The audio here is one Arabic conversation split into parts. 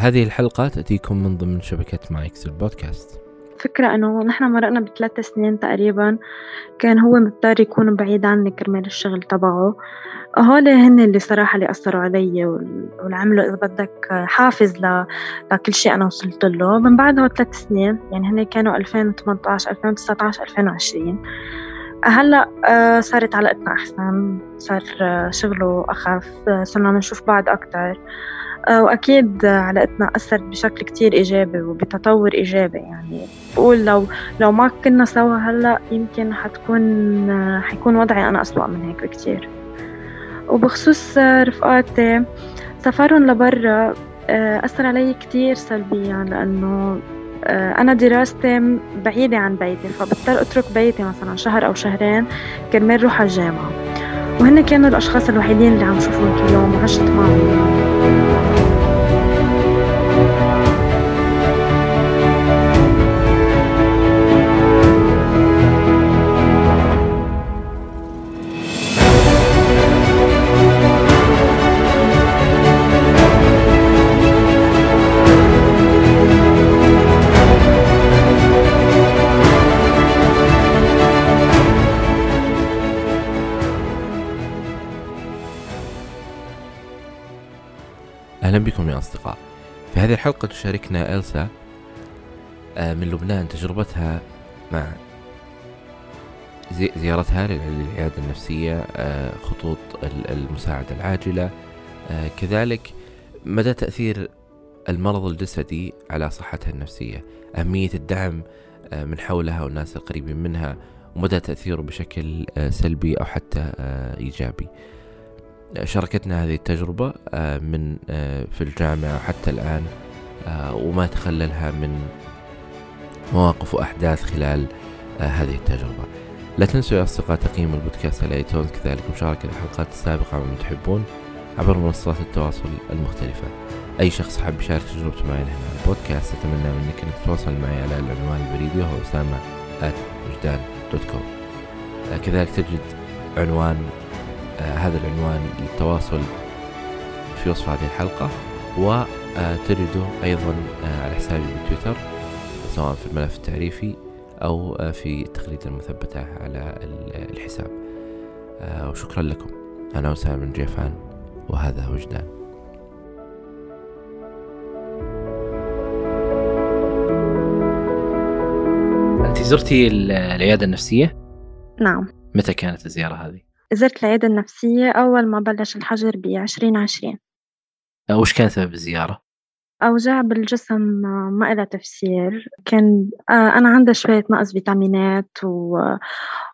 هذه الحلقة تأتيكم من ضمن شبكة مايكس البودكاست فكرة إنه نحن مرقنا بثلاث سنين تقريبا كان هو مضطر يكون بعيد عني كرمال الشغل تبعه. هول هن اللي صراحة اللي أثروا علي واللي عملوا إذا بدك حافز. لكل شيء أنا وصلت له. من بعدها ثلاث سنين يعني هن كانوا 2018 2019 2020 هلأ آه، صارت علاقتنا أحسن صار آه، شغله أخف آه، صرنا نشوف بعض أكتر. وأكيد علاقتنا أثرت بشكل كتير إيجابي وبتطور إيجابي يعني بقول لو لو ما كنا سوا هلأ يمكن حتكون حيكون وضعي أنا أسوأ من هيك بكتير. وبخصوص رفقاتي سفرهم لبرا أثر علي كتير سلبيا لأنه أنا دراستي بعيدة عن بيتي فبضطر أترك بيتي مثلا شهر أو شهرين كرمال روح على الجامعة. وهن كانوا الأشخاص الوحيدين اللي عم شوفهم كل يوم وعشت معهم. أهلا بكم يا أصدقاء. في هذه الحلقة تشاركنا إلسا آه، من لبنان تجربتها مع زيارتها للعيادة النفسية آه، خطوط المساعدة العاجلة. آه، كذلك مدى تأثير المرض الجسدي على صحتها النفسية أهمية الدعم من حولها والناس القريبين منها ومدى تأثيره بشكل سلبي أو حتى إيجابي. شاركتنا هذه التجربة آه، من آه، في الجامعة حتى الآن آه، وما تخللها من مواقف وأحداث خلال هذه التجربة. لا تنسوا يا أصدقاء تقييم البودكاست على ايتونز كذلك مشاركة الحلقات السابقة من تحبون عبر منصات التواصل المختلفة. أي شخص حاب يشارك تجربته معي هنا البودكاست أتمنى منك أنك تتواصل معي على العنوان البريدي وهو أسامة كذلك تجد عنوان هذا العنوان للتواصل في وصف هذه الحلقة وتجده أيضا آه، على حسابي بتويتر سواء في الملف التعريفي أو آه، في التغريدة المثبتة على الحساب وشكرا لكم أنا أسامة بن جيفان وهذا وجدان أنت زرتي العيادة النفسية؟ نعم متى كانت الزيارة هذه؟ زرت العيادة النفسية أول ما بلش الحجر بعشرين عشرين وش كان سبب الزيارة؟ أوجاع بالجسم ما إلها تفسير. كان آه، أنا عندي شوية نقص فيتامينات و...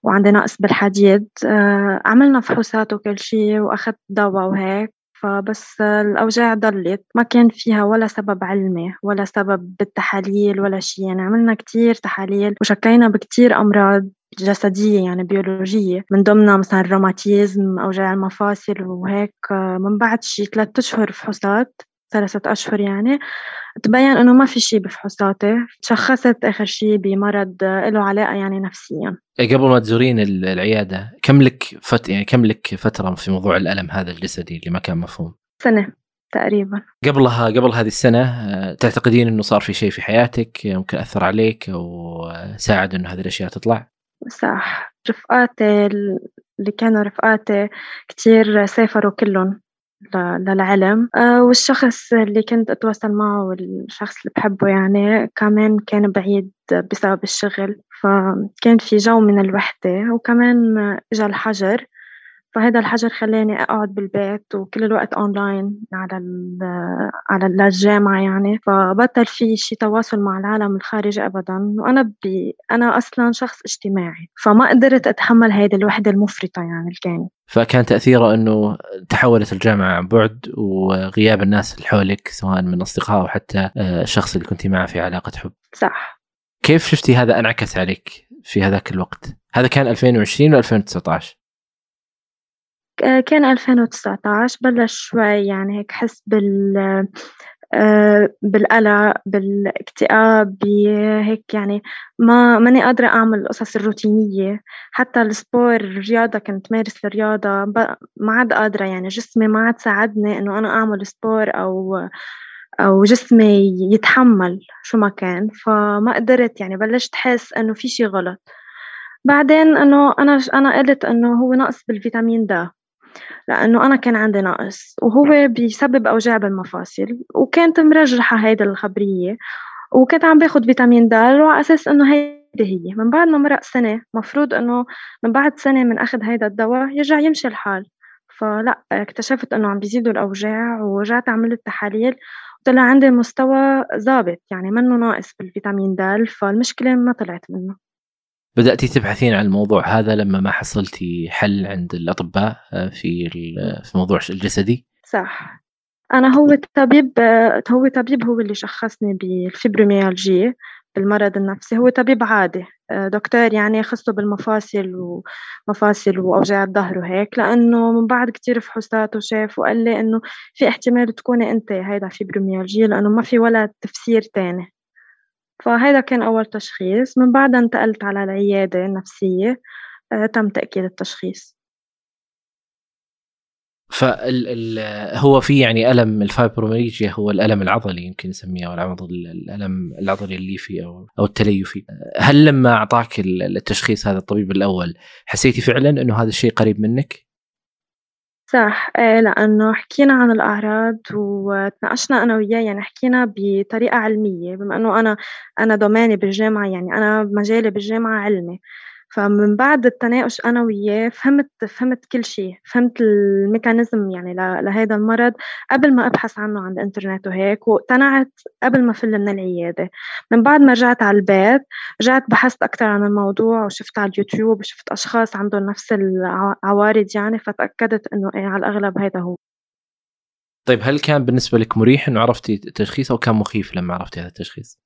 وعندي نقص بالحديد. آه، عملنا فحوصات وكل شيء وأخذت دواء وهيك. فبس الأوجاع ضلت. ما كان فيها ولا سبب علمي ولا سبب بالتحاليل ولا شيء. يعني عملنا كتير تحاليل وشكينا بكتير أمراض. جسدية يعني بيولوجية. من ضمنها مثلا الروماتيزم أوجاع المفاصل وهيك. من بعد شي ثلاثة أشهر فحوصات ثلاثة أشهر يعني تبين إنه ما في شيء بفحوصاتي. تشخصت آخر شيء بمرض له علاقة يعني نفسيا. إيه، قبل ما تزورين العيادة كم لك فت يعني كم لك فترة في موضوع الألم هذا الجسدي اللي ما كان مفهوم؟ سنة تقريبا. قبلها قبل هذه السنة آه، تعتقدين إنه صار في شيء في حياتك ممكن أثر عليك أو ساعد إنه هذه الأشياء تطلع؟ صح. رفقاتي اللي كانوا رفقاتي كتير سافروا كلهم للعلم. آه، والشخص اللي كنت أتواصل معه والشخص اللي بحبه يعني كمان كان بعيد بسبب الشغل فكان في جو من الوحدة وكمان إجا الحجر. فهذا الحجر خلاني أقعد بالبيت وكل الوقت اونلاين على على للجامعه يعني فبطل في شي تواصل مع العالم الخارجي ابدا وأنا بي أنا أصلا شخص اجتماعي فما قدرت أتحمل هذه الوحدة المفرطة يعني اللي كانت فكان تأثيره إنه تحولت الجامعة عن بعد وغياب الناس اللي حولك سواء من أصدقاء أو حتى آه، الشخص اللي كنت معه في علاقة حب. صح. كيف شفتي هذا انعكس عليك في هذاك الوقت؟ هذا كان 2020 و2019 كان ألفين وتسعطاش بلش شوي يعني هيك حس بال آه، بالقلق بالاكتئاب هيك يعني ما ماني قادرة أعمل القصص الروتينية. حتى ال sport الرياضة كنت مارس الرياضة ما عاد قادرة يعني جسمي ما عاد ساعدني إنه أنا أعمل sport أو أو جسمي يتحمل شو ما كان. فما قدرت يعني بلشت حس إنه في شي غلط. بعدين إنه أنا أنا قلت إنه هو نقص بالفيتامين د. لأنه أنا كان عندي نقص وهو بيسبب أوجاع بالمفاصل وكانت مرجحة هيدا الخبرية وكنت عم باخد فيتامين د وعلى أساس إنه هيدي هي. من بعد ما مرق سنة مفروض إنه من بعد سنة من أخذ هيدا الدواء يرجع يمشي الحال. فلأ اكتشفت إنه عم بيزيدوا الأوجاع ورجعت عملت تحاليل طلع عندي مستوى ظابط يعني منه ناقص بالفيتامين د فالمشكلة ما طلعت منه. بدأتي تبحثين عن الموضوع هذا لما ما حصلتي حل عند الأطباء آه، في في موضوع الجسدي؟ صح. أنا هو الطبيب هو طبيب هو اللي شخصني بالفيبروميالجيا بالمرض النفسي. هو طبيب عادي آه، دكتور يعني خصه بالمفاصل ومفاصل وأوجاع الظهر وهيك. لأنه من بعد كتير فحوصات وشاف وقال لي إنه في احتمال تكوني أنت هيدا فيبروميالجيا لأنه ما في ولا تفسير تاني. فهذا كان أول تشخيص. من بعدها انتقلت على العيادة النفسية آه، تم تأكيد التشخيص. فال هو في يعني ألم الفايبروميجيا هو الألم العضلي يمكن نسميه أو الألم العضلي الليفي أو أو التليفي. هل لما أعطاك التشخيص هذا الطبيب الأول حسيتي فعلا إنه هذا الشيء قريب منك؟ صح. إيه لأنه حكينا عن الأعراض وتناقشنا أنا وياه يعني حكينا بطريقة علمية بما إنه أنا أنا domaine ي بالجامعة يعني أنا مجالي بالجامعة علمي. فمن بعد التناقش أنا وياه فهمت فهمت كل شيء فهمت الميكانيزم يعني لهذا المرض قبل ما أبحث عنه عن الإنترنت وهيك واقتنعت قبل ما فل من العيادة من بعد ما رجعت على البيت رجعت بحثت أكثر عن الموضوع وشفت على اليوتيوب وشفت أشخاص عندهم نفس العوارض يعني فتأكدت إنه إيه على الأغلب هذا هو طيب هل كان بالنسبة لك مريح إنه عرفتي التشخيص أو كان مخيف لما عرفتي هذا التشخيص؟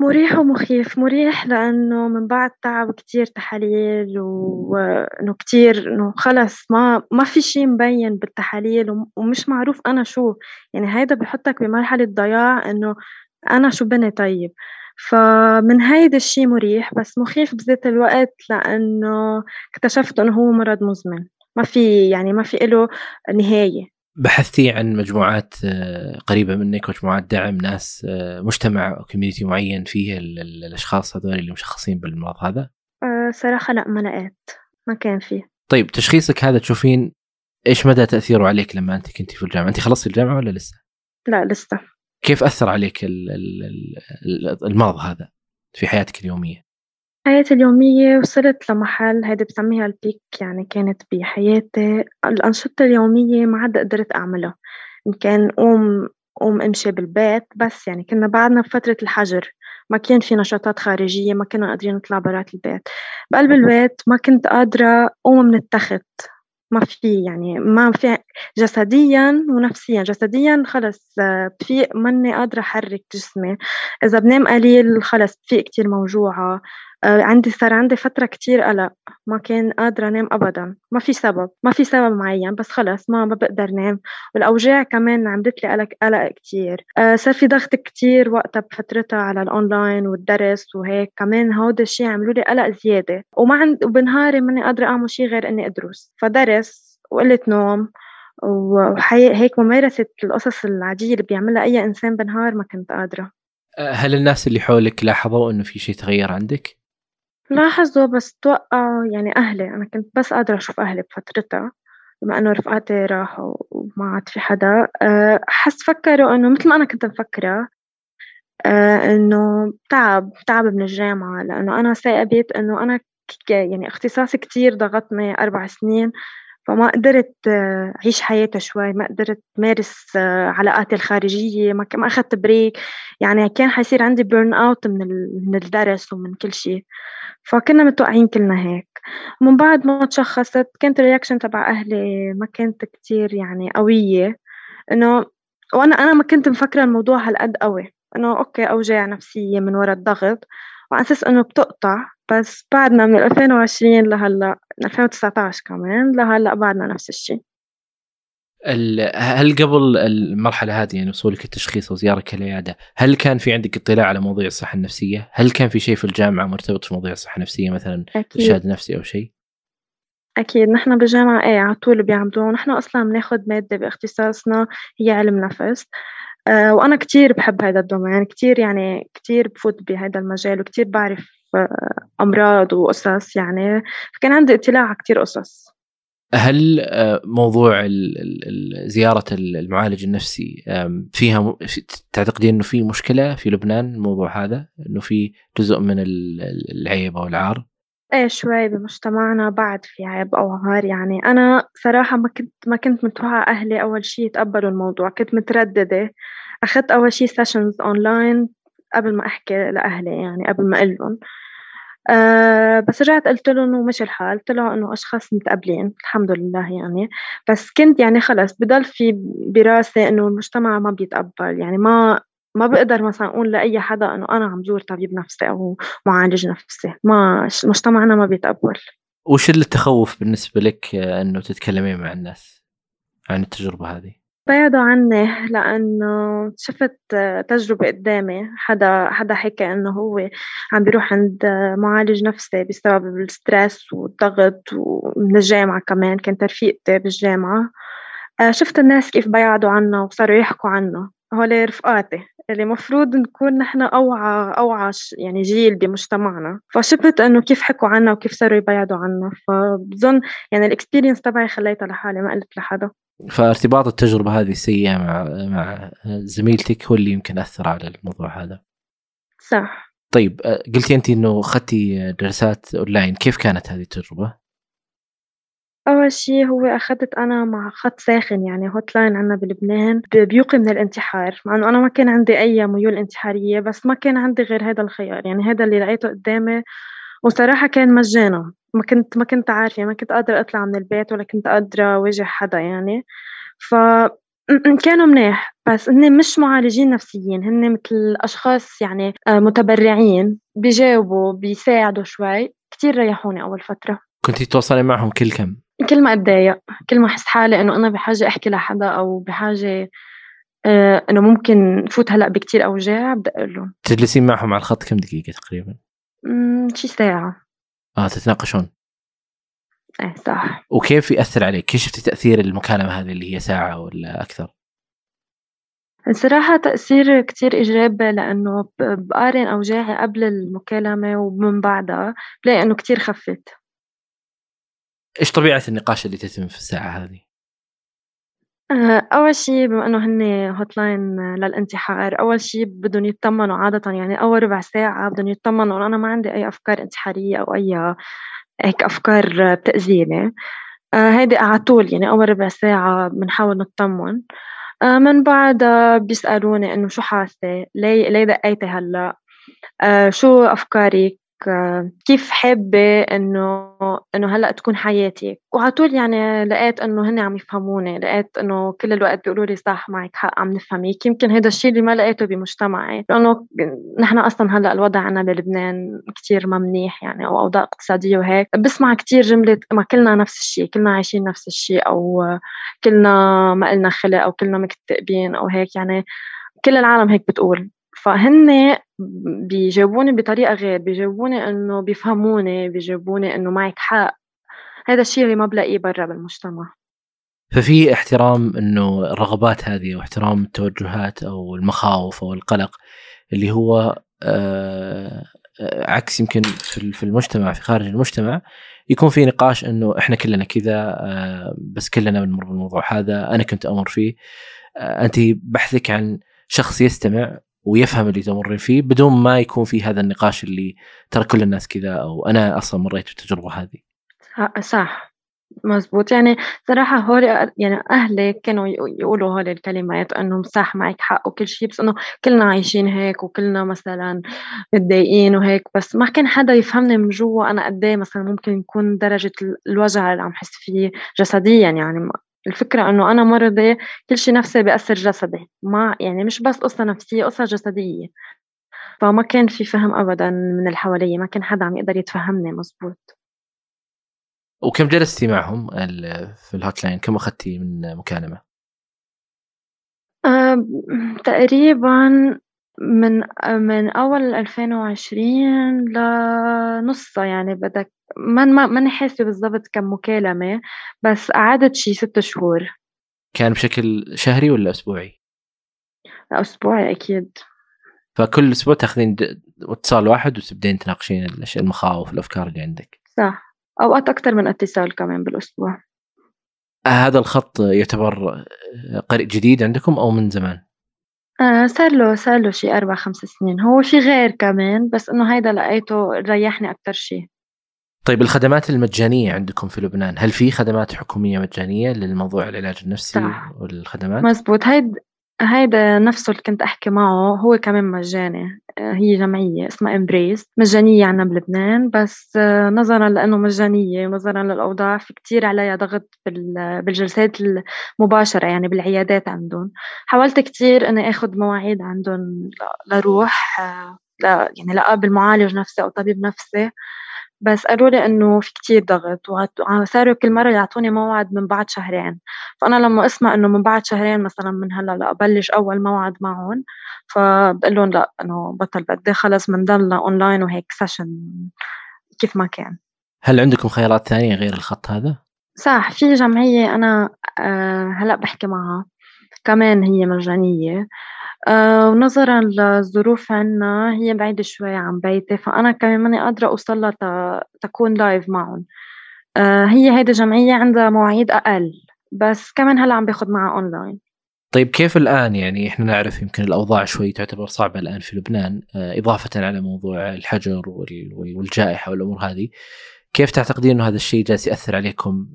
مريح ومخيف، مريح لإنه من بعد تعب كتير تحاليل وإنه كتير إنه خلص ما ما في شي مبين بالتحاليل ومش معروف أنا شو، يعني هيدا بحطك بمرحلة ضياع إنه أنا شو بني طيب، فمن هيدا الشي مريح بس مخيف بذات الوقت لإنه اكتشفت إنه هو مرض مزمن، ما في يعني ما في إله نهاية. بحثتي عن مجموعات آه، قريبة منك مجموعات دعم ناس آه، مجتمع أو community معين فيه الأشخاص هذول اللي مشخصين بالمرض هذا؟ أه صراحة لا ما لقيت ما كان فيه طيب تشخيصك هذا تشوفين إيش مدى تأثيره عليك لما أنت كنتي في الجامعة؟ أنت خلصتي الجامعة ولا لسه؟ لا لسه كيف أثر عليك المرض هذا في حياتك اليومية؟ حياتي اليومية وصلت لمحل هيدي بسميها البيك يعني كانت بحياتي. الأنشطة اليومية ما عاد قدرت أعملها. إن كان قوم قوم أمشي بالبيت بس يعني كنا بعدنا بفترة الحجر. ما كان في نشاطات خارجية ما كنا قادرين نطلع برات البيت. بقلب البيت ما كنت قادرة قوم من التخت. ما في يعني ما في جسديا ونفسيا. جسديا خلص بفيق ماني قادرة أحرك جسمي. إذا بنام قليل خلص بفيق كتير موجوعة. عندي صار عندي فترة كتير قلق. ما كان قادرة أنام أبدا. ما في سبب. ما في سبب معين بس خلص ما ما بقدر نام. والأوجاع كمان عملت لي قلق قلق كتير. آه، صار في ضغط كتير وقتها بفترتها على الأونلاين والدرس وهيك. كمان هودا الشيء عملوا لي قلق زيادة. وما عند وبنهاري ماني قادرة أعمل شيء غير إني أدرس. فدرس وقلة نوم. وهيك ممارسة القصص العادية اللي بيعملها أي إنسان بالنهار ما كنت قادرة. آه، هل الناس اللي حولك لاحظوا إنه في شيء تغير عندك؟ لاحظوا بس توقع يعني أهلي أنا كنت بس قادرة أشوف أهلي بفترتها بما إنه رفقاتي راحوا وما عاد في حدا آه، حس فكروا إنه مثل ما أنا كنت مفكرة آه، إنه تعب تعب من الجامعة لأنه أنا ثاقبت إنه أنا يعني اختصاصي كتير ضغطني أربع سنين فما قدرت آه، أعيش حياتي شوي ما قدرت مارس علاقاتي الخارجية ما ما أخذت بريك يعني كان حيصير عندي burn out من من الدرس ومن كل شيء. فكنا متوقعين كلنا هيك. ومن بعد ما تشخصت كانت ال reaction تبع أهلي ما كانت كتير يعني قوية. إنه وأنا أنا ما كنت مفكرة الموضوع هالقد قوي. إنه okay أوجاع نفسية من وراء الضغط. وعلى أساس إنه بتقطع بس بعدنا من 2020 لهلأ 2019 كمان لهلأ بعدنا نفس الشيء هل قبل المرحلة هذه يعني وصولك التشخيص وزيارك العياده هل كان في عندك اطلاع على مواضيع الصحة النفسية؟ هل كان في شيء في الجامعة مرتبط في مواضيع الصحة النفسية مثلا إرشاد نفسي أو شيء؟ أكيد. نحن بالجامعة إيه على طول بيعملوها. ونحن أصلا بناخد مادة باختصاصنا هي علم نفس. آه، وأنا كتير بحب هذا الدومين كتير يعني كتير بفوت بهذا المجال وكتير بعرف آه، أمراض وقصص يعني فكان عندي اطلاع على كتير قصص. هل موضوع زيارة المعالج النفسي فيها تعتقدين إنه في مشكلة في لبنان الموضوع هذا؟ إنه في جزء من العيب أو العار؟ إيه شوي بمجتمعنا بعد في عيب أو عار يعني. أنا صراحة ما كنت ما كنت متوقعة أهلي أول شيء يتقبلوا الموضوع. كنت مترددة. أخذت أول شيء sessions online قبل ما أحكي لأهلي يعني قبل ما أقول لهم. أه بس رجعت قلت له إنه مش الحال. طلعوا إنه أشخاص متقبلين الحمد لله يعني. بس كنت يعني خلص بضل في براسي إنه المجتمع ما بيتقبل. يعني ما ما بقدر مثلا أقول لأي حدا إنه أنا عم زور طبيب نفسي أو معالج نفسي. ما مجتمعنا ما بيتقبل. وش التخوف بالنسبة لك إنه تتكلمين مع الناس عن التجربة هذه؟ بعدوا عني لأنه شفت تجربة قدامي. حدا حدا حكى إنه هو عم بيروح عند معالج نفسي بسبب الستريس والضغط ومن الجامعة كمان كانت رفيقتي بالجامعة. آه، شفت الناس كيف بيعدوا عنا وصاروا يحكوا عنا. هول رفقاتي. اللي مفروض نكون نحن أوعى أوعى يعني جيل بمجتمعنا. فشفت إنه كيف حكوا عنا وكيف صاروا يبعدوا عنا. فبظن يعني ال experience تبعي خليتها لحالي ما قلت لحدا. فارتباط التجربة هذه السيئة مع مع زميلتك هو اللي يمكن أثر على الموضوع هذا. صح. طيب قلتي أنت إنه أخذتي دراسات أونلاين. كيف كانت هذه التجربة؟ أول شي هو أخدت أنا مع خط ساخن يعني hotline عنا بلبنان بيوقي من الانتحار مع إنه أنا ما كان عندي أي ميول انتحارية بس ما كان عندي غير هذا الخيار. يعني هذا اللي لقيته قدامي وصراحة كان مجانا. ما كنت ما كنت عارفة ما كنت قادرة أطلع من البيت ولا كنت قادرة أواجه حدا يعني. ف كانوا منيح بس هن مش معالجين نفسيين هن مثل أشخاص يعني آه، متبرعين بيجاوبوا بيساعدوا شوي. كتير ريحوني أول فترة. كنتي تتواصلي معهم كل كم؟ كل ما أتضايق كل ما أحس حالي إنه أنا بحاجة أحكي لحدا أو بحاجة آه إنه ممكن فوت هلأ بكتير أوجاع بدي أقول لهم. تجلسين معهم على الخط كم دقيقة تقريبا؟ شي ساعة. آه تتناقشون إيه صح وكيف يأثر عليك؟ كيف شفتي تأثير المكالمة هذه اللي هي ساعة ولا أكثر؟ الصراحة تأثير كتير إيجابي لأنه بقارن أوجاعي قبل المكالمة ومن بعدها بلاقي إنه كتير خفت إيش طبيعة النقاش اللي تتم في الساعة هذه؟ آه، أول شيء بما إنه هن هوت لاين للانتحار، أول شيء بدهم يطمنوا عادةً يعني أول ربع ساعة بدهم يطمنوا إنه أنا ما عندي أي أفكار انتحارية أو أي هيك أفكار بتأذيني، آه، هيدي على طول يعني أول ربع ساعة بنحاول نطمن، آه، من بعدها بيسألوني إنه شو حاسة؟ ليه ليه دقيتي هلأ؟ شو أفكارك؟ كيف حابة إنه إنه هلأ تكون حياتي. وعلى طول يعني لقيت إنه هن عم يفهموني لقيت إنه كل الوقت بيقولوا لي صح معك حق عم نفهمك. يمكن هذا الشيء اللي ما لقيته بمجتمعي. لأنه نحن أصلا هلأ الوضع عنا بلبنان كتير ما منيح يعني أو أوضاع اقتصادية وهيك. بسمع كتير جملة ما كلنا نفس الشيء كلنا عايشين نفس الشيء أو كلنا ما إلنا خلق أو كلنا مكتئبين أو هيك يعني. كل العالم هيك بتقول. فهن بيجاوبوني بطريقة غير بيجاوبوني إنه بيفهموني بيجاوبوني إنه معك حق. هذا الشيء اللي ما بلاقيه برا بالمجتمع. ففي احترام إنه الرغبات هذه واحترام التوجهات أو المخاوف أو القلق اللي هو آه عكس يمكن في المجتمع في خارج المجتمع يكون في نقاش إنه إحنا كلنا كذا آه بس كلنا بنمر بالموضوع هذا أنا كنت أمر فيه. آه انت بحثك عن شخص يستمع ويفهم اللي تمر فيه بدون ما يكون في هذا النقاش اللي ترى كل الناس كذا أو أنا أصلا مريت بالتجربة هذه. صح. مزبوط. يعني صراحة هول يعني أهلي كانوا يقولوا هول الكلمات إنه صح معك حق وكل شيء بس إنه كلنا عايشين هيك وكلنا مثلا متضايقين وهيك بس ما كان حدا يفهمني من جوا أنا قد إيه مثلا ممكن يكون درجة الوجع اللي عم حس فيه جسديا يعني الفكرة إنه أنا مرضى كل شيء نفسي بيأثر جسدي. ما يعني مش بس قصة نفسية قصة جسدية. فما كان في فهم أبدا من اللي حوالي ما كان حدا عم يقدر يتفهمني مزبوط. وكم جلستي معهم في ال hotline كم أخذتي من مكالمة؟ أه تقريبا من من أول 2020 لنصها يعني بدك ما ما ماني حاسة بالضبط كم مكالمة بس قعدت شي ست شهور. كان بشكل شهري ولا أسبوعي؟ أسبوعي أكيد. فكل أسبوع تاخذين اتصال واحد وتبدين تناقشين الأشياء المخاوف الأفكار اللي عندك. صح. أوقات أكثر من اتصال كمان بالأسبوع. هذا الخط يعتبر قريب جديد عندكم أو من زمان؟ آه صار له صار له شي أربع خمس سنين هو في غير كمان بس إنه هيدا لقيته ريحني أكثر شيء طيب الخدمات المجانية عندكم في لبنان هل في خدمات حكومية مجانية للموضوع العلاج النفسي صح. والخدمات؟ مزبوط هيد هيدا نفسه اللي كنت أحكي معه هو كمان مجاني. آه، هي جمعية اسمها امبريس مجانية عنا بلبنان بس آه، نظرا لأنه مجانية ونظرا للأوضاع في كتير عليها ضغط بالجلسات المباشرة يعني بالعيادات عندهم. حاولت كتير أني أخذ مواعيد عندهم لروح آه، لا يعني لأقابل معالج نفسي أو طبيب نفسي. بس قالوا لي إنه في كتير ضغط وصاروا كل مرة يعطوني موعد من بعد شهرين. فأنا لما أسمع إنه من بعد شهرين مثلا من هلأ لابلش أول موعد معهم فبقول لهم لأ إنه بطل بدي خلص بنضلنا اونلاين وهيك session كيف ما كان. هل عندكم خيارات ثانية غير الخط هذا؟ صح في جمعية أنا آه، هلأ بحكي معها كمان هي مجانية. آه، ونظرا للظروف عنا هي بعيدة شوي عن بيتي فأنا كمان ماني قادرة أوصلها تكون live معهم. آه، هي هيدي جمعية عندها مواعيد أقل بس كمان هلأ عم باخد معها أونلاين طيب كيف الآن؟ يعني إحنا نعرف يمكن الأوضاع شوي تعتبر صعبة الآن في لبنان آه، إضافة على موضوع الحجر والجائحة والأمور هذه. كيف تعتقدين أنه هذا الشيء جالس يأثر عليكم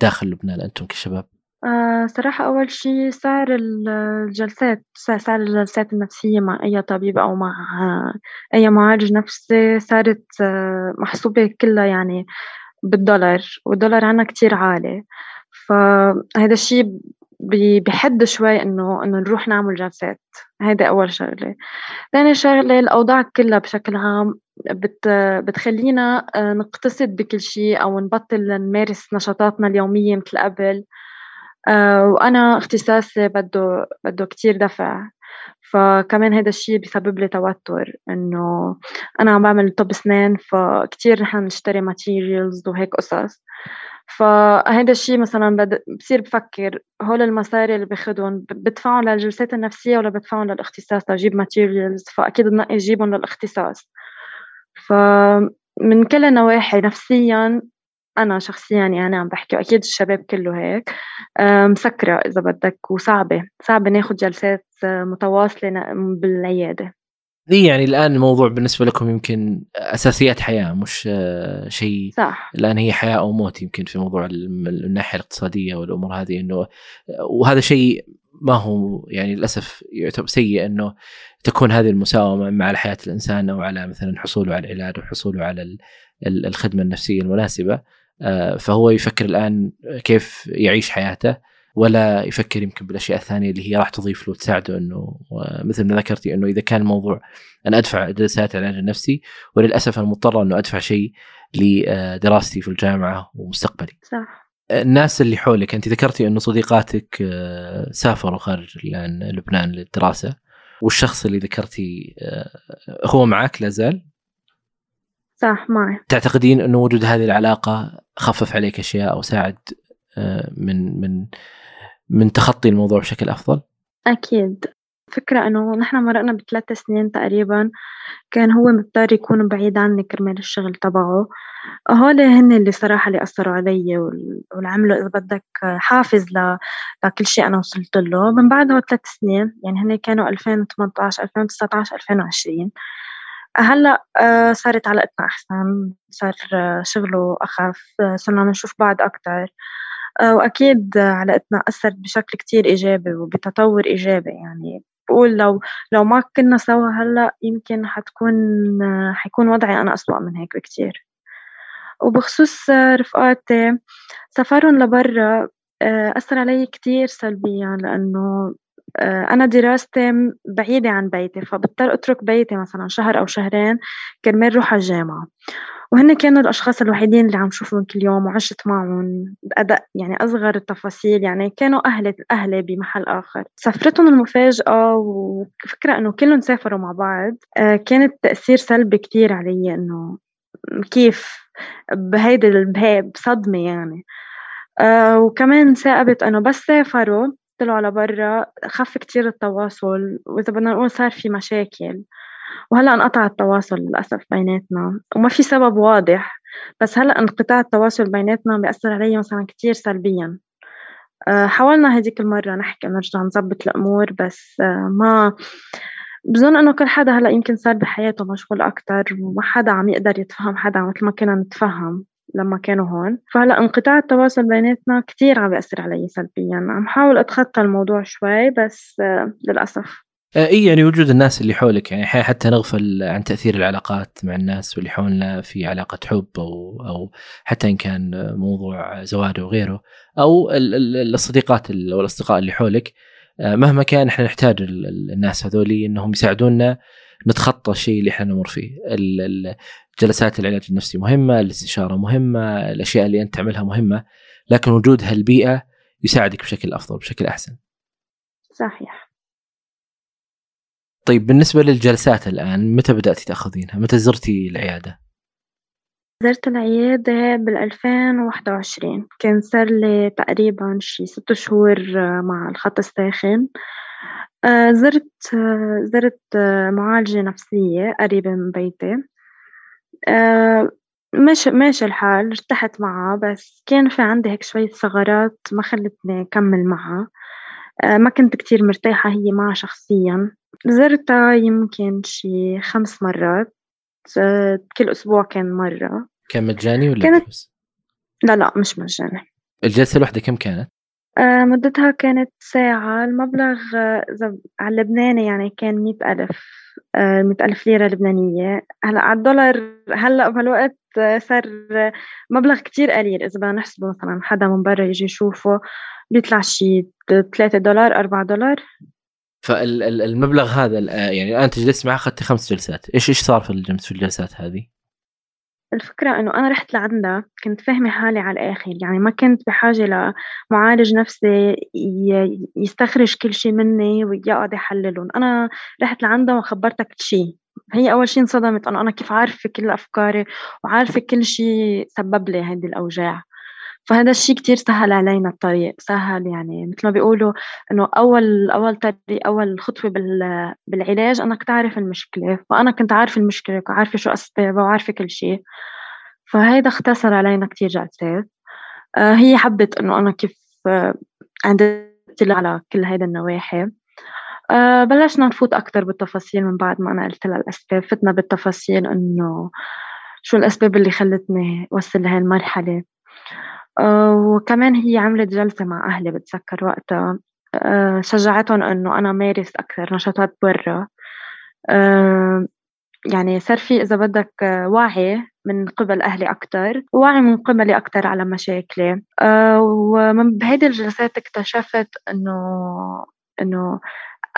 داخل لبنان أنتم كشباب؟ آه صراحة أول شي سعر الجلسات سعر الجلسات النفسية مع أي طبيب أو مع أي معالج نفسي صارت آه، محسوبة كلها يعني بالدولار والدولار عنا كتير عالي. فهذا الشي بحد شوي إنه إنه نروح نعمل جلسات. هيدي أول شغلة. ثاني شغلة الأوضاع كلها بشكل عام بت بتخلينا آه، نقتصد بكل شيء أو نبطل نمارس نشاطاتنا اليومية مثل قبل. آه، وأنا اختصاصي بده بده كتير دفع. فكمان هذا الشيء بيسبب لي توتر إنه أنا عم بعمل طب أسنان فكتير نحن نشتري materials وهيك قصص. فهذا الشيء مثلا بصير بفكر هول المصاري اللي باخدهم بدفعهم للجلسات النفسية ولا بدفعهم للاختصاص لأجيب materials فأكيد بنقي أجيبهم للاختصاص. فمن كل النواحي نفسيا أنا شخصيا يعني عم بحكي وأكيد الشباب كله هيك. آه، مسكرة إذا بدك وصعبة. صعبة ناخد جلسات آه، متواصلة بالعيادة. دي يعني الآن الموضوع بالنسبة لكم يمكن أساسيات حياة مش آه، شيء صح. الآن هي حياة أو موت يمكن في موضوع الناحية الاقتصادية والأمور هذه إنه وهذا شيء ما هو يعني للأسف يعتبر سيء إنه تكون هذه المساومة مع حياة الإنسان أو على مثلا حصوله على العلاج وحصوله على الخدمة النفسية المناسبة. آه، فهو يفكر الآن كيف يعيش حياته ولا يفكر يمكن بالأشياء الثانية اللي هي راح تضيف له وتساعده إنه مثل ما ذكرتي إنه إذا كان الموضوع أنا أدفع جلسات العلاج النفسي وللأسف أنا مضطر إنه أدفع شيء لدراستي في الجامعة ومستقبلي. صح. الناس اللي حولك أنت ذكرتي إنه صديقاتك آه، سافروا خارج لبنان للدراسة والشخص اللي ذكرتي آه، هو معك لا زال؟ صح معي تعتقدين انه وجود هذه العلاقة خفف عليك أشياء أو ساعد آه، من من من تخطي الموضوع بشكل أفضل؟ أكيد. فكرة إنه نحن مرقنا بثلاث سنين تقريبا كان هو مضطر يكون بعيد عني كرمال الشغل تبعه. هول هن اللي صراحة اللي أثروا علي والعملوا إذا بدك حافز ل... لكل شيء أنا وصلت له. من بعدها ثلاث سنين يعني هن كانوا 2018 2019 2020 هلا آه، صارت علاقتنا أحسن. صار آه، شغله أخف آه، صرنا نشوف بعض أكتر. وأكيد علاقتنا أثرت بشكل كتير إيجابي وبتطور إيجابي يعني. بقول لو لو ما كنا سوا هلا يمكن حتكون حيكون وضعي أنا أسوأ من هيك بكتير. وبخصوص رفقاتي سفرهم لبرا أثر علي كتير سلبيا لأنه أنا دراستي بعيدة عن بيتي فبضطر أترك بيتي مثلا شهر أو شهرين كرمال روح على الجامعة. وهن كانوا الأشخاص الوحيدين اللي عم شوفهم كل يوم وعشت معهم أدق يعني أصغر التفاصيل يعني كانوا أهلي أهلي بمحل آخر. سفرتهم المفاجأة وفكرة إنه كلهم سافروا مع بعض آه، كانت تأثير سلبي كتير علي إنه كيف بهيدي بصدمة يعني. آه وكمان ثاقبت إنه بس سافروا طلعوا لبرا خف كتير التواصل وإذا بدنا نقول صار في مشاكل. وهلأ انقطع التواصل للأسف بيناتنا وما في سبب واضح. بس هلأ انقطاع التواصل بيناتنا بيأثر علي مثلا كتير سلبيا. آه، حاولنا هديك المرة نحكي نرجع نظبط الأمور بس آه، ما بظن إنه كل حدا هلأ يمكن صار بحياته مشغول أكتر وما حدا عم يقدر يتفهم حدا مثل ما كنا نتفهم. لما كانوا هون. فهلا انقطاع التواصل بيناتنا كتير عم بيأثر علي سلبيا. عم حاول أتخطى الموضوع شوي بس آه، للأسف. إي يعني وجود الناس اللي حولك يعني حتى نغفل عن تأثير العلاقات مع الناس واللي حولنا في علاقة حب أو أو حتى إن كان موضوع زواج أو غيره أو الصديقات أو الأصدقاء اللي حولك. آه، مهما كان إحنا نحتاج الناس هذولي إنهم يساعدونا نتخطى الشيء اللي إحنا نمر فيه. جلسات العلاج النفسي مهمة الاستشارة مهمة الأشياء اللي أنت تعملها مهمة لكن وجود هالبيئة يساعدك بشكل أفضل بشكل أحسن. صحيح. طيب بالنسبة للجلسات الآن متى بدأتي تأخذينها؟ متى زرتي العيادة؟ زرت العيادة بال2021 كان صار لي تقريبا شي ست شهور آه، مع الخط الساخن. آه، زرت آه، زرت معالجة نفسية قريبة من بيتي. ماشي ماشي الحال ارتحت معها بس كان في عندي هيك شوية ثغرات ما خلتني أكمل معها. ما كنت كتير مرتاحة هي معها شخصيا. زرتها يمكن شي خمس مرات. كل أسبوع كان مرة. كان مجاني ولا كانت؟ لا لا مش مجاني. الجلسة الواحدة كم كانت؟ آه مدتها كانت ساعة. المبلغ إذا على اللبناني يعني كان مئة ألف آه مئة ألف ليرة لبنانية. هلأ على الدولار هلأ بهالوقت صار مبلغ كتير قليل. إذا بدنا نحسبه مثلا حدا من برا يجي يشوفه بيطلع شي 3 دولار 4 دولار. فالمبلغ هذا يعني انت جلست معه أخذت خمس جلسات. إيش إيش صار في الجلسات هذه؟ الفكرة إنه أنا رحت لعندها كنت فاهمة حالي على الآخر يعني ما كنت بحاجة لمعالج نفسي يستخرج كل شيء مني ويقعد يحللهم أنا رحت لعندها وخبرتها كل شيء هي أول شيء انصدمت أنه أنا كيف عارفة كل أفكاري وعارفة كل شيء سبب لي هذه الأوجاع. فهذا الشيء كتير سهل علينا الطريق سهل يعني. مثل ما بيقولوا إنه أول أول طريق أول خطوة بالعلاج أنك تعرف المشكلة. فانا كنت عارفه المشكلة وعارفة شو أسبابها وعارفة كل شيء. فهيدا اختصر علينا كتير جلسات. آه هي حبت إنه أنا كيف آه عندي على كل هيدا النواحي. آه بلشنا نفوت أكتر بالتفاصيل من بعد ما أنا قلت لها الأسباب. فتنا بالتفاصيل إنه شو الأسباب اللي خلتني وصل لهي المرحلة. وكمان هي عملت جلسة مع أهلي بتذكر وقتها. آه، شجعتهم إنه أنا مارس أكثر نشاطات برا. آه، يعني صار في إذا بدك وعي من قبل أهلي أكتر ووعي من قبلي أكتر على مشاكلي. ومن بهيدي الجلسات اكتشفت إنه إنه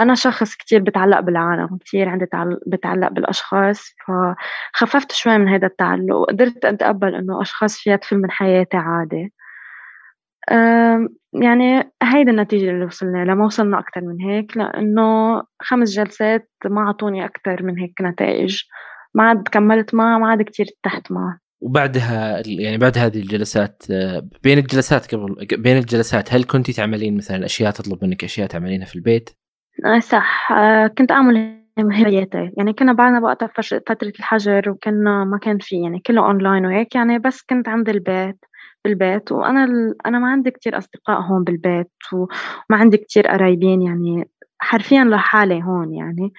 أنا شخص كتير بتعلق بالعالم كتير عندي بتعلق بالأشخاص فخففت شوي من هذا التعلق وقدرت أتقبل إنه أشخاص فيها تفل من حياتي عادي. يعني هيدي النتيجة اللي وصلنا لها ما وصلنا أكتر من هيك لأنه خمس جلسات ما أعطوني أكتر من هيك نتائج. ما عاد كملت معها ما عاد كتير ارتحت معها. وبعدها يعني بعد هذه الجلسات بين الجلسات قبل بين الجلسات هل كنتي تعملين مثلا أشياء تطلب منك أشياء تعملينها في البيت؟ آه صح. آه كنت أعمل هواياتي. يعني كنا بعدنا وقتها فترة الحجر وكنا ما كان في يعني كله أونلاين وهيك يعني بس كنت عند البيت بالبيت وأنا أنا ما عندي كتير أصدقاء هون بالبيت وما عندي كتير قرايبين يعني حرفيا لحالي هون يعني.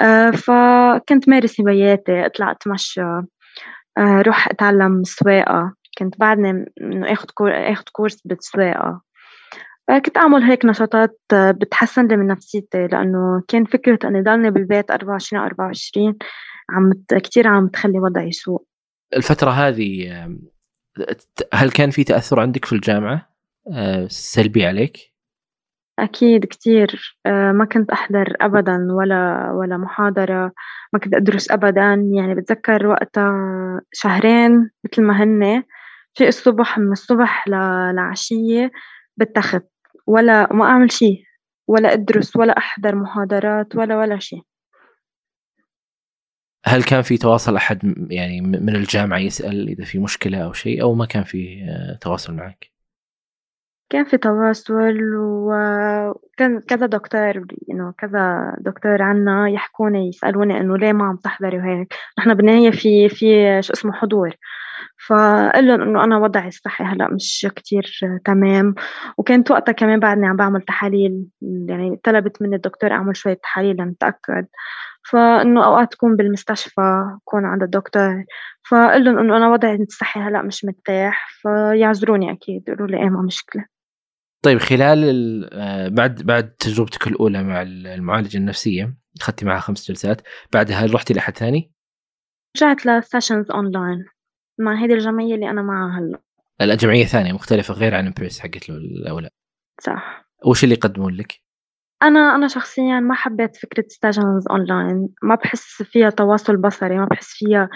آه فكنت مارس هواياتي. اطلع اتمشى آه روح أتعلم سواقة. كنت بعدني اخذ كور اخذ كورس بالسواقة. كنت أعمل هيك نشاطات آه، بتحسن لي من نفسيتي لأنه كان فكرة إني ضلني بالبيت 24 على 24 عم كثير عم تخلي وضعي سوء الفترة هذه هل كان في تأثر عندك في الجامعة؟ آه، سلبي عليك؟ أكيد كتير. ما كنت أحضر أبدا ولا ولا محاضرة ما كنت أدرس أبدا. يعني بتذكر وقتها شهرين مثل ما هن في الصبح من الصبح للعشية بالتخت ولا ما أعمل شيء ولا أدرس ولا أحضر محاضرات ولا ولا شيء. هل كان في تواصل أحد يعني من الجامعة يسأل إذا في مشكلة أو شيء أو ما كان في آه، تواصل معك؟ كان في تواصل وكان كذا دكتور إنه كذا دكتور عنا يحكوني يسألوني إنه ليه ما عم تحضري وهيك. نحن بالنهاية في في شو اسمه حضور. فقال لهم إنه أنا وضعي الصحي هلأ مش كتير تمام. وكانت وقتها كمان بعدني عم بعمل تحاليل يعني طلبت مني الدكتور أعمل شوية تحاليل لنتأكد. فإنه أوقات تكون بالمستشفى كون عند الدكتور. فقال لهم إنه أنا وضعي الصحي هلأ مش مرتاح فيعذروني أكيد يقولوا لي إيه ما مشكلة. طيب خلال آه، بعد بعد تجربتك الأولى مع المعالجة النفسية أخذتي معها خمس جلسات بعدها رحتي لأحد ثاني؟ رجعت ل sessions online مع هذه الجمعية اللي أنا معها هلا لا جمعيه ثانية مختلفة غير عن امبريس حقت الاولى صح. وش اللي يقدمون لك؟ أنا أنا شخصيًا ما حبيت فكرة sessions online، ما بحس فيها تواصل بصري، ما بحس فيها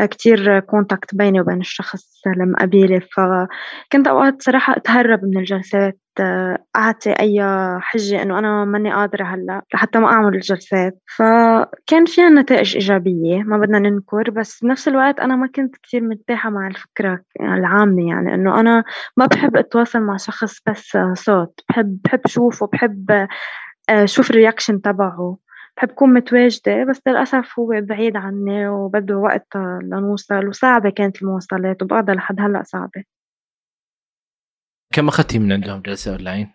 كتير contact بيني وبين الشخص المقابلي، فكنت أوقات صراحة أتهرب من الجلسات. أعطي أي حجة إنه أنا ماني قادرة هلأ لحتى ما أعمل الجلسات، فكان فيها نتائج إيجابية ما بدنا ننكر، بس بنفس الوقت أنا ما كنت كتير مرتاحة مع الفكرة العامة يعني إنه أنا ما بحب أتواصل مع شخص بس صوت، بحب بحب أشوفه بحب شوف الرياكشن تبعه. بحب كون متواجدة بس للأسف هو بعيد عني وبده وقت لنوصل وصعبة كانت المواصلات وبعدها لحد هلأ صعبة. كم أخذتي من عندهم جلسة أونلاين؟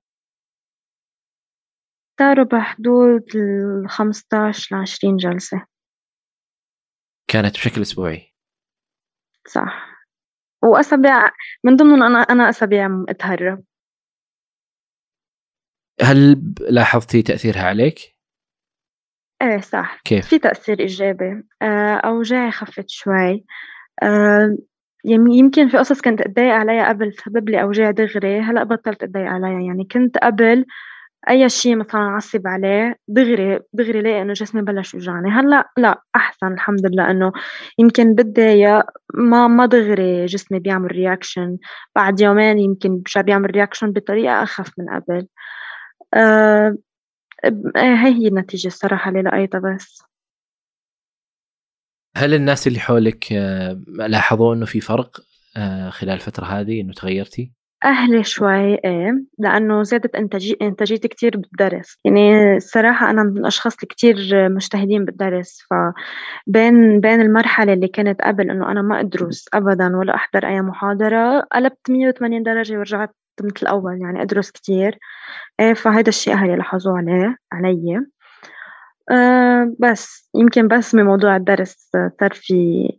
صاروا بحدود ال 15 ل 20 جلسة. كانت بشكل أسبوعي. صح. وأسابيع من ضمنهم أنا أنا أسابيع أتهرب هل لاحظتي تأثيرها عليك؟ إيه صح. كيف؟ في تأثير إيجابي. آه، أوجاعي خفت شوي. آه، يمكن في قصص كنت أتضايق عليها قبل تسبب لي أوجاع دغري هلأ بطلت أتضايق عليها يعني كنت قبل أي شيء مثلا أعصب عليه دغري دغري لاقي إنه جسمي بلش يوجعني. هلأ لا أحسن الحمد لله إنه يمكن بتضايق ما ما دغري جسمي بيعمل reaction بعد يومين يمكن برجع بيعمل reaction بطريقة أخف من قبل. آه هي هي النتيجة الصراحة اللي لقيتها بس. هل الناس اللي حولك آه، لاحظوا إنه في فرق آه، خلال الفترة هذه إنه تغيرتي؟ أهلي شوي إيه لأنه زادت إنتاجي إنتاجيتي كتير بالدرس. يعني الصراحة أنا من الأشخاص اللي كتير مجتهدين بالدرس فبين بين المرحلة اللي كانت قبل إنه أنا ما أدرس أبدا ولا أحضر أي محاضرة قلبت 180 درجة ورجعت مثل الأول يعني أدرس كتير. إيه فهيدا الشيء أهلي لاحظوه عليه علي. أه بس يمكن بس من موضوع الدرس صار في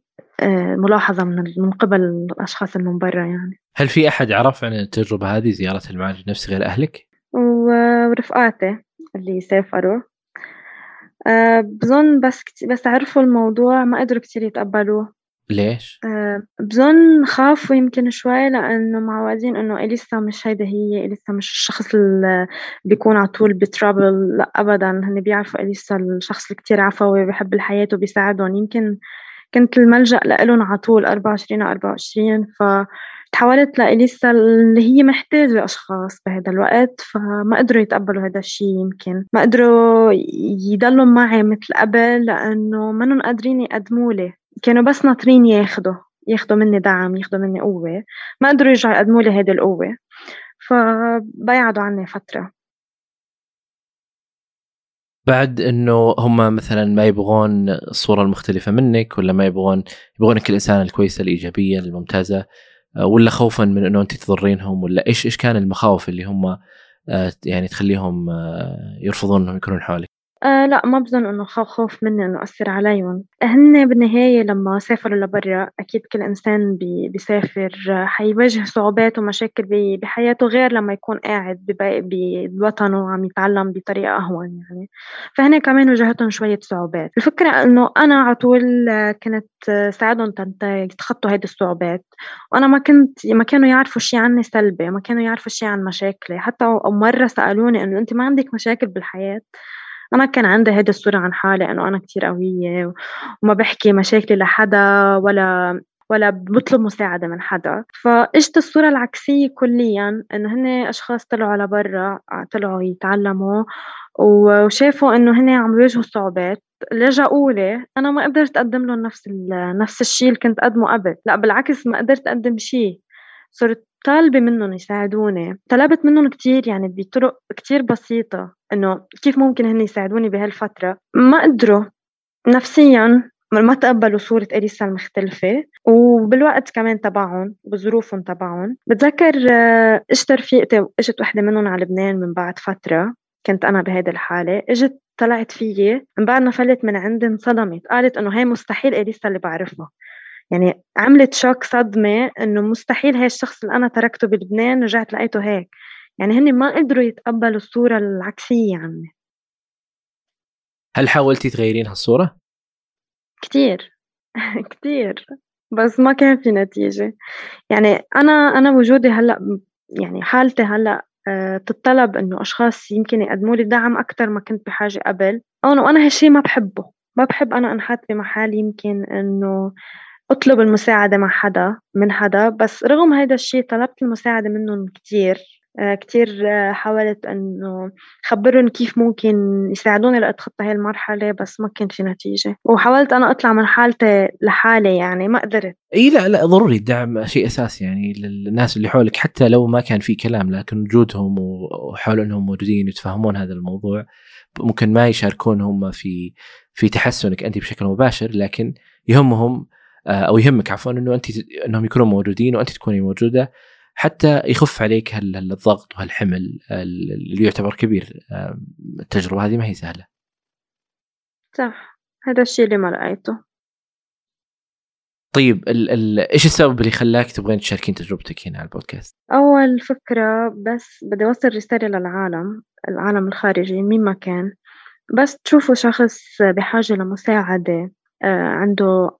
أه ملاحظة من من قبل الأشخاص اللي من برا يعني. هل في أحد عرف عن التجربة هذه زيارة المعالج النفسي غير أهلك؟ ورفقاتي اللي سافروا. أه بظن بس بس عرفوا الموضوع ما قدروا كتير يتقبلوه. ليش؟ أه بظن خافوا يمكن شوي لأنه معودين إنه إليسا مش هيدا هي إليسا مش الشخص اللي بيكون على طول بترابل لا أبدا. هن بيعرفوا إليسا الشخص اللي كتير عفوي بيحب الحياة وبيساعدهم. يمكن كنت الملجأ لإلهم على طول 24 على 24 فتحولت لإليسا اللي هي محتاجة أشخاص بهذا الوقت فما قدروا يتقبلوا هذا الشيء يمكن. ما قدروا يضلوا معي مثل قبل لأنه منهم قادرين يقدموا لي. كانوا بس ناطرين ياخدوا ياخدوا مني دعم ياخدوا مني قوة. ما قدروا يرجعوا يقدموا لي هيدي القوة. فبيعدوا عني فترة. بعد إنه هم مثلا ما يبغون الصورة المختلفة منك ولا ما يبغون يبغونك الإنسانة الكويسة الإيجابية الممتازة ولا خوفا من إنه أنت تضرينهم ولا إيش إيش كان المخاوف اللي هم آه، يعني تخليهم آه، يرفضون إنهم يكونون حولك؟ آه لأ ما بظن إنه خوف منّي إنه أثّر عليهم، هن بالنهاية لمّا سافروا لبرّا أكيد كل إنسان بي بيسافر حيواجه صعوبات ومشاكل بحياته غير لمّا يكون قاعد بوطنه وعم يتعلّم بطريقة أهون يعني، فهن كمان واجهتهم شوية صعوبات، الفكرة إنه أنا على طول كنت ساعدهم يتخطّوا هيدي الصعوبات، وأنا ما كنت ما كانوا يعرفوا شي عني سلبي، ما كانوا يعرفوا شي عن مشاكلي، حتى مرّة سألوني إنه أنتِ ما عندِك مشاكل بالحياة؟ أنا كان عندي هيدي الصورة عن حالي إنه أنا كتير قوية وما بحكي مشاكلي لحدا ولا ولا بطلب مساعدة من حدا. فإجت الصورة العكسية كليا إنه هن أشخاص طلعوا على برا طلعوا يتعلموا وشافوا إنه هن عم يواجهوا صعوبات. لجأوا لي أنا ما قدرت أقدم لهم نفس نفس الشيء اللي كنت أقدمه قبل. لا بالعكس ما قدرت أقدم شيء صرت طالبة منهم يساعدوني طلبت منهم كتير يعني بطرق كتير بسيطة إنه كيف ممكن هن يساعدوني بهالفترة. ما قدروا نفسيا ما تقبلوا صورة إليسا المختلفة وبالوقت كمان تبعهم بظروفهم تبعهم. بتذكر آه، إجت رفيقتي اجت وحدة منهم على لبنان من بعد فترة كنت أنا بهيدي الحالة. إجت طلعت فيي من بعد ما فلت من عندي انصدمت قالت إنه هي مستحيل إليسا اللي بعرفها. يعني عملت شوك صدمة إنه مستحيل هاي الشخص اللي أنا تركته بلبنان رجعت لقيته هيك. يعني هن ما قدروا يتقبلوا الصورة العكسية عني. هل حاولتي تغيرين هالصورة؟ كتير. كتير. بس ما كان في نتيجة. يعني أنا أنا وجودي هلأ يعني حالتي هلأ آه، تتطلب إنه أشخاص يمكن يقدموا لي دعم أكتر ما كنت بحاجة قبل. وأنا هالشي ما بحبه. ما بحب أنا أنحط بمحل يمكن إنه أطلب المساعدة مع حدا من حدا بس رغم هيدا الشيء طلبت المساعدة منهم كتير. آه، آه، حاولت إنه خبرهم كيف ممكن يساعدوني لأتخطى هاي المرحلة بس ما كان في نتيجة. وحاولت أنا أطلع من حالتي لحالي يعني ما قدرت. إي لا لا ضروري الدعم شيء أساسي يعني للناس اللي حولك حتى لو ما كان في كلام لكن وجودهم وحول إنهم موجودين يتفهمون هذا الموضوع. ممكن ما يشاركون هم في في تحسنك أنت بشكل مباشر لكن يهمهم أو يهمك عفوا إنه انت إنهم يكونوا موجودين وانت تكوني موجودة حتى يخف عليك الضغط وهالحمل اللي يعتبر كبير آه، التجربة هذه ما هي سهلة. صح هذا الشيء اللي ما رأيته. طيب ال ال إيش السبب اللي خلاك تبغين تشاركين تجربتك هنا على البودكاست؟ أول فكرة بس بدي أوصل رسالة للعالم، العالم الخارجي مين ما كان بس تشوفوا شخص بحاجة لمساعدة آه، عنده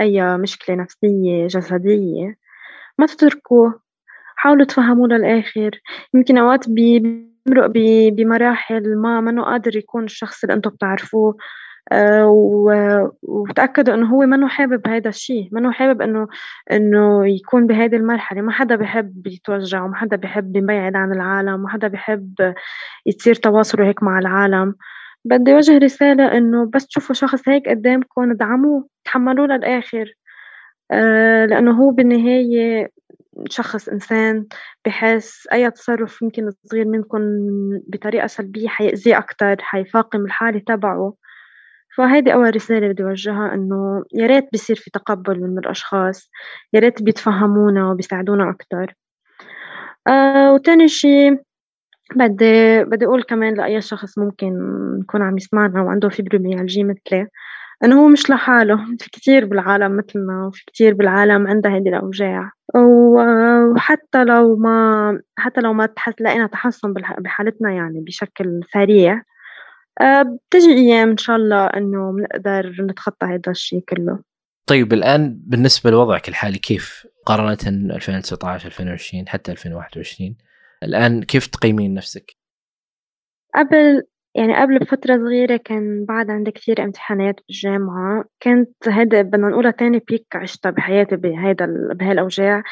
أي مشكلة نفسية جسدية ما تتركوه. حاولوا تفهموه للآخر. يمكن أوقات بيمرق بمراحل ما منه قادر يكون الشخص اللي أنتم بتعرفوه. آه، وتأكدوا إنه هو منه حابب هذا الشيء منه حابب إنه إنه يكون بهذه المرحلة. ما حدا بحب يتوجع وما حدا بحب يبعد عن العالم ما حدا بحب يصير تواصله هيك مع العالم. بدي وجه رسالة إنه بس تشوفوا شخص هيك قدامكم ادعموه تحملوه للآخر. آه لأنه هو بالنهاية شخص إنسان بحس أي تصرف يمكن صغير منكم بطريقة سلبية حيأذيه أكتر حيفاقم الحالة تبعه. فهيدي أول رسالة بدي أوجهها إنه يا ريت بيصير في تقبل من الأشخاص يا ريت بيتفهمونا وبيساعدونا أكتر. آه وتاني شي بدي بدي أقول كمان لأي شخص ممكن يكون عم يسمعنا وعنده فيبروميالجيا مثلي إنه هو مش لحاله. في كتير بالعالم مثلنا وفي كتير بالعالم عندها هيدي الأوجاع. وحتى لو ما حتى لو ما لقينا تحسن بحالتنا يعني بشكل سريع آه، بتجي أيام إن شاء الله إنه بنقدر نتخطى هذا الشيء كله. طيب الآن بالنسبة لوضعك الحالي كيف؟ قارنة 2019 2020 حتى 2021 الآن كيف تقيمين نفسك؟ قبل يعني قبل بفترة صغيرة كان بعد عندي كثير امتحانات بالجامعة. كنت هيدا بدنا نقولها تاني بيك عشتها بحياتي بهيدا بهالأوجاع.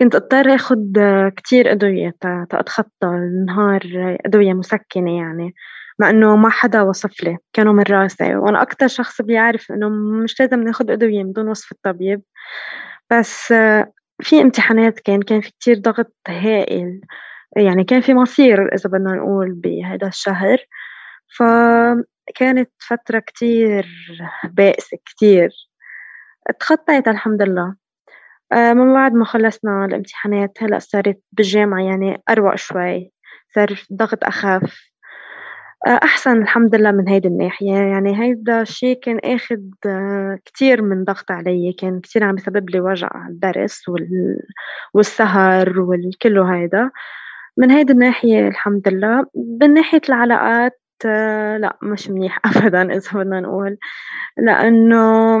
كنت أضطر اخد كتير أدوية تأتخطى النهار أدوية مسكنة يعني مع إنه ما حدا وصف لي كانوا من راسي. وأنا أكثر شخص بيعرف إنه مش لازم ناخد أدوية من دون وصف الطبيب. بس في امتحانات كان كان في كتير ضغط هائل. يعني كان في مصير إذا بدنا نقول بهذا الشهر فكانت فترة كتير بائسة كتير. تخطيت الحمد لله. آه، من بعد ما خلصنا الامتحانات هلأ صارت بالجامعة يعني أروق شوي صار الضغط أخف. آه، أحسن الحمد لله من هيدي الناحية. يعني هيدا الشيء كان أخد آه، كتير من ضغط علي كان كتير عم يسبب لي وجع الدرس والسهر والكله هيدا. من هيدي الناحية الحمد لله. من ناحية العلاقات آه، لا مش منيح أبدا إذا بدنا نقول. لأنه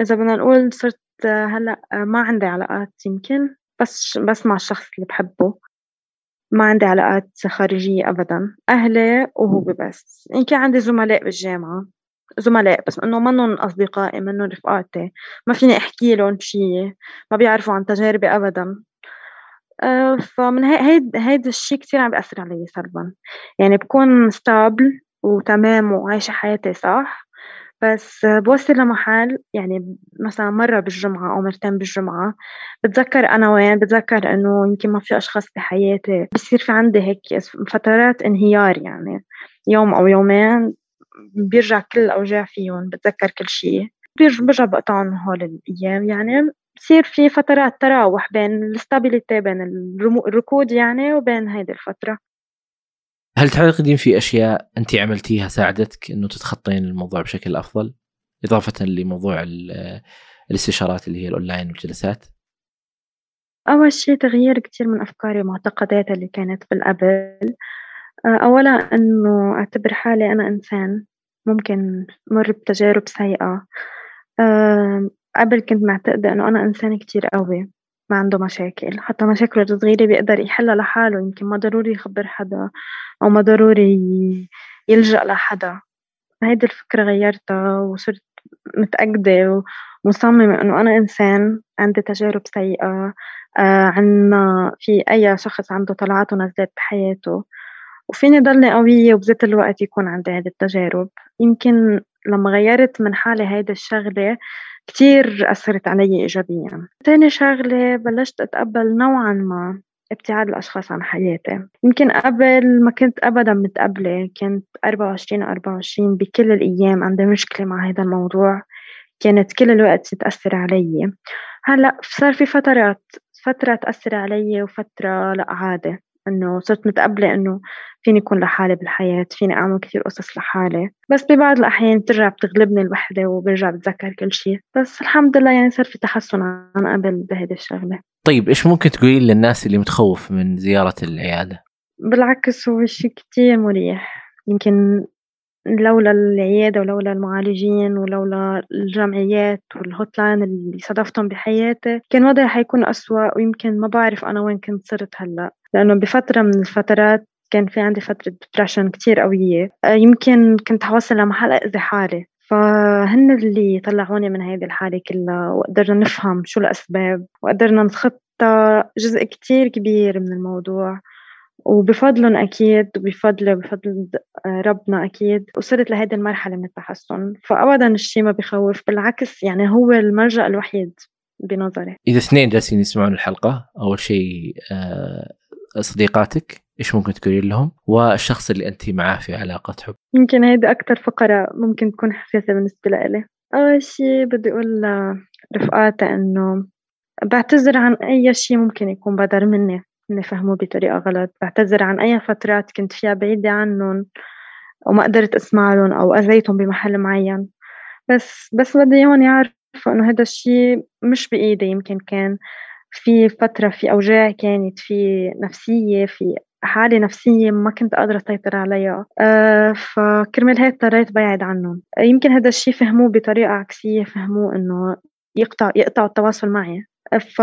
إذا بدنا نقول صرت هلأ ما عندي علاقات يمكن بس بس مع الشخص اللي بحبه. ما عندي علاقات خارجية أبدا. أهلي وهو بس يمكن عندي زملاء بالجامعة. زملاء بس إنه منهم أصدقائي منهم رفقاتي. ما فيني أحكي لهم شيء ما بيعرفوا عن تجاربي ابدا. آه، فمن هيد هيدا الشيء كتير عم بيأثر علي سلبا. يعني بكون ستابل وتمام وعايشة حياتي صح بس بوصل لمحل يعني مثلا مرة بالجمعة أو مرتين بالجمعة بتذكر أنا وين بتذكر إنه يمكن ما في أشخاص بحياتي بصير في عندي هيك فترات انهيار يعني يوم أو يومين بيرجع كل الأوجاع فيهم بتذكر كل شيء برجع بقطعهم هول الأيام يعني. بصير في فترات تراوح بين ال stability بين الركود يعني وبين هيدي الفترة. هل تعتقدين في أشياء انت عملتيها ساعدتك إنه تتخطين الموضوع بشكل أفضل؟ إضافة لموضوع الاستشارات اللي هي الاونلاين والجلسات؟ أول شيء تغيير كثير من أفكاري ومعتقداتي اللي كانت بالقبل أولا إنه أعتبر حالي أنا إنسان ممكن مر بتجارب سيئة. قبل كنت معتقدة إنه أنا إنسان كتير قوي ما عنده مشاكل. حتى مشاكله الصغيرة بيقدر يحلها لحاله يمكن ما ضروري يخبر حدا أو ما ضروري يلجأ لحدا. هيدي الفكرة غيرتها وصرت متأكدة ومصممة إنه أنا إنسان عندي تجارب سيئة آه عنا في أي شخص عنده طلعات ونزلات بحياته. وفيني ضلني قوية وبذات الوقت يكون عندي هذه التجارب. يمكن لما غيرت من حالي هيدي الشغلة كتير أثرت علي إيجابيا. تاني شغلة بلشت أتقبل نوعا ما ابتعاد الأشخاص عن حياتي. يمكن قبل ما كنت أبدا متقبلة كنت 24 24 بكل الأيام عندي مشكلة مع هذا الموضوع. كانت كل الوقت تأثر علي. هلأ صار في فترات فترة تأثر علي وفترة لا عادي إنه صرت متقبلة إنه فيني أكون لحالي بالحياة فيني أعمل كثير قصص لحالي. بس ببعض الأحيان بترجع بتغلبني الوحدة وبرجع بتذكر كل شيء بس الحمد لله يعني صار في تحسن عن قبل بهذه الشغلة. طيب إيش ممكن تقولين للناس اللي متخوف من زيارة العيادة؟ بالعكس هو شيء كتير مريح. يمكن لولا العيادة ولولا المعالجين ولولا الجمعيات وال hotline اللي صادفتهم بحياتي كان وضعي حيكون أسوأ ويمكن ما بعرف أنا وين كنت صرت هلأ. لأنه بفترة من الفترات كان في عندي فترة depression كتير قوية. آه، يمكن كنت حوصل لمحل أذي حالي فهن اللي طلعوني من هيدي الحالة كلها وقدرنا نفهم شو الأسباب وقدرنا نتخطى جزء كتير كبير من الموضوع. وبفضلهم أكيد وبفضله بفضل آه، ربنا أكيد وصلت لهيدي المرحلة من التحسن. فأبدا الشيء ما بخوف بالعكس يعني هو الملجأ الوحيد بنظري. إذا اثنين جالسين يسمعون الحلقة أول شيء آه، صديقاتك إيش ممكن تقولين لهم؟ والشخص اللي أنت معاه في علاقة حب. يمكن هيدي أكثر فقرة ممكن تكون حساسه بالنسبة لإلي أول شيء بدي أقول لرفقاتي إنه بعتذر عن أي شيء ممكن يكون بدر مني. اني فهموه بطريقة غلط. بعتذر عن أي فترات كنت فيها بعيدة عنهم وما قدرت أسمع لهم أو أذيتهم بمحل معين. بس بس بدي إياهم يعرفوا إنه هذا الشيء مش بإيدي يمكن كان. في فترة في أوجاع كانت في نفسية في حالة نفسية ما كنت قادرة أسيطر عليها. أه فكرمال هيك اضطريت بعد عنهم. يمكن هذا الشيء فهموه بطريقة عكسية فهموه إنه يقطع يقطعوا التواصل معي. ف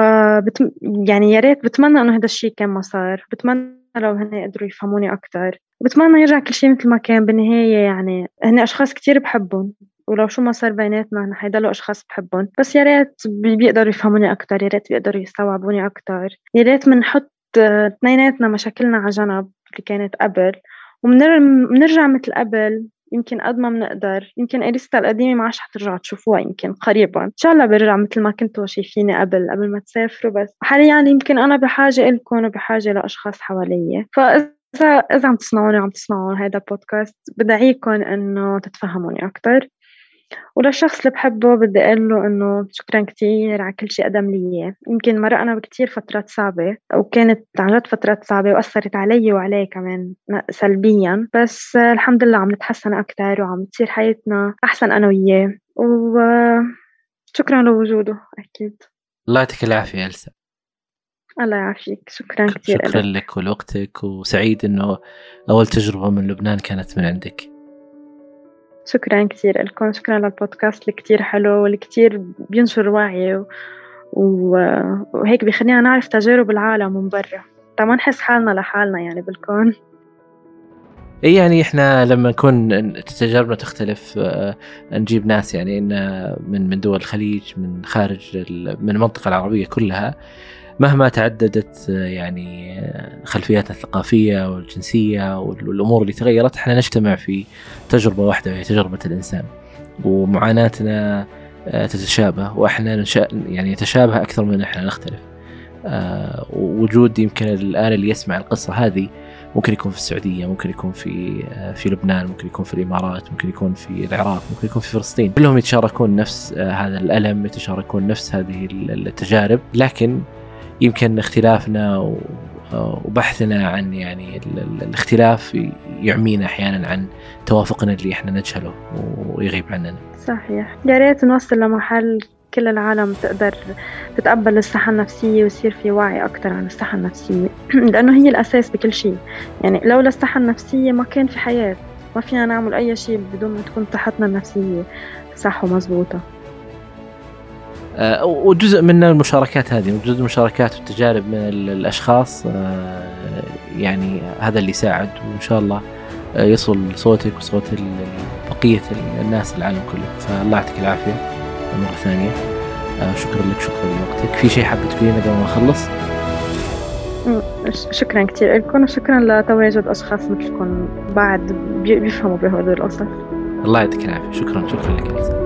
يعني يا ريت بتمنى إنه هذا الشيء كان ما صار بتمنى لو هن قدروا يفهموني أكتر. بتمنى يرجع كل شيء مثل ما كان. بالنهاية يعني هن أشخاص كتير بحبهم. ولو شو ما صار بيناتنا نحن حيضلوا أشخاص بحبهم. بس يا ريت بيقدروا يفهموني أكثر يا ريت بيقدروا يستوعبوني أكثر يا ريت بنحط اثنيناتنا مشاكلنا على جنب اللي كانت قبل. وبنرجع مثل قبل. يمكن قد ما بنقدر يمكن اريستا القديمة ما عادش حترجعوا تشوفوها يمكن قريبا. إن شاء الله برجع مثل ما كنتوا شايفيني قبل قبل ما تسافروا بس. حاليا يمكن أنا بحاجة إلكم وبحاجة لأشخاص حوالي فإذا إذا عم تسمعوني وعم تسمعوا هذا البودكاست بدعيكم إنه تتفهموني أكثر وللشخص اللي بحبه بدي أقول له إنه شكرا كتير على كل شيء قدم لي إياه. يمكن مرقنا بكتير فترات صعبة وكانت عن جد فترات صعبة وأثرت علي وعليه كمان سلبيا. بس الحمد لله عم نتحسن أكتر وعم تصير حياتنا أحسن أنا وياه. وشكرا لوجوده أكيد. الله يعطيك العافية ألسا. الله يعافيك. شكرا كثير شكرا لك ولوقتك وسعيد إنه أول تجربة من لبنان كانت من عندك. شكرا كثير لكم شكرا للبودكاست اللي كتير حلو واللي كتير بينشر وعي و... وهيك بيخلينا نعرف تجارب العالم من برا. ما نحس حالنا لحالنا يعني بالكون. اي يعني إحنا لما نكون تجاربنا تختلف آه، نجيب ناس يعني من من دول الخليج من خارج من المنطقة العربية كلها. مهما تعددت يعني خلفياتنا الثقافية والجنسية والأمور اللي تغيرت إحنا نجتمع في تجربة واحدة وهي تجربة الإنسان. ومعاناتنا آه، تتشابه وإحنا يعني نتشابه أكثر من إحنا نختلف. آه، وجود يمكن الآن اللي يسمع القصة هذه ممكن يكون في السعودية ممكن يكون في آه، في لبنان ممكن يكون في الإمارات ممكن يكون في العراق ممكن يكون في فلسطين. كلهم يتشاركون نفس هذا الألم يتشاركون نفس هذه التجارب. لكن يمكن اختلافنا وبحثنا عن يعني الاختلاف يعمينا أحيانا عن توافقنا اللي إحنا نجهله ويغيب عننا. صحيح، يا ريت نوصل لمحل كل العالم تقدر تتقبل الصحة النفسية ويصير في وعي أكثر عن الصحة النفسية. لأنه هي الأساس بكل شيء. يعني لولا الصحة النفسية ما كان في حياة. ما فينا نعمل أي شيء بدون ما تكون صحتنا النفسية صح ومزبوطة. وجزء من المشاركات هذه وجزء المشاركات والتجارب من الأشخاص آه، يعني هذا اللي يساعد وإن شاء الله آه، يصل صوتك وصوت بقية الناس العالم كله. فالله يعطيك العافية مرة ثانية. شكرا لك شكرا لوقتك. في شيء حابة تقولينه قبل ما نخلص؟ شكرا كثير لكم وشكرا لتواجد أشخاص مثلكم بعد بيفهموا بهدول القصص الله يعطيك العافية. شكرا شكرا لك.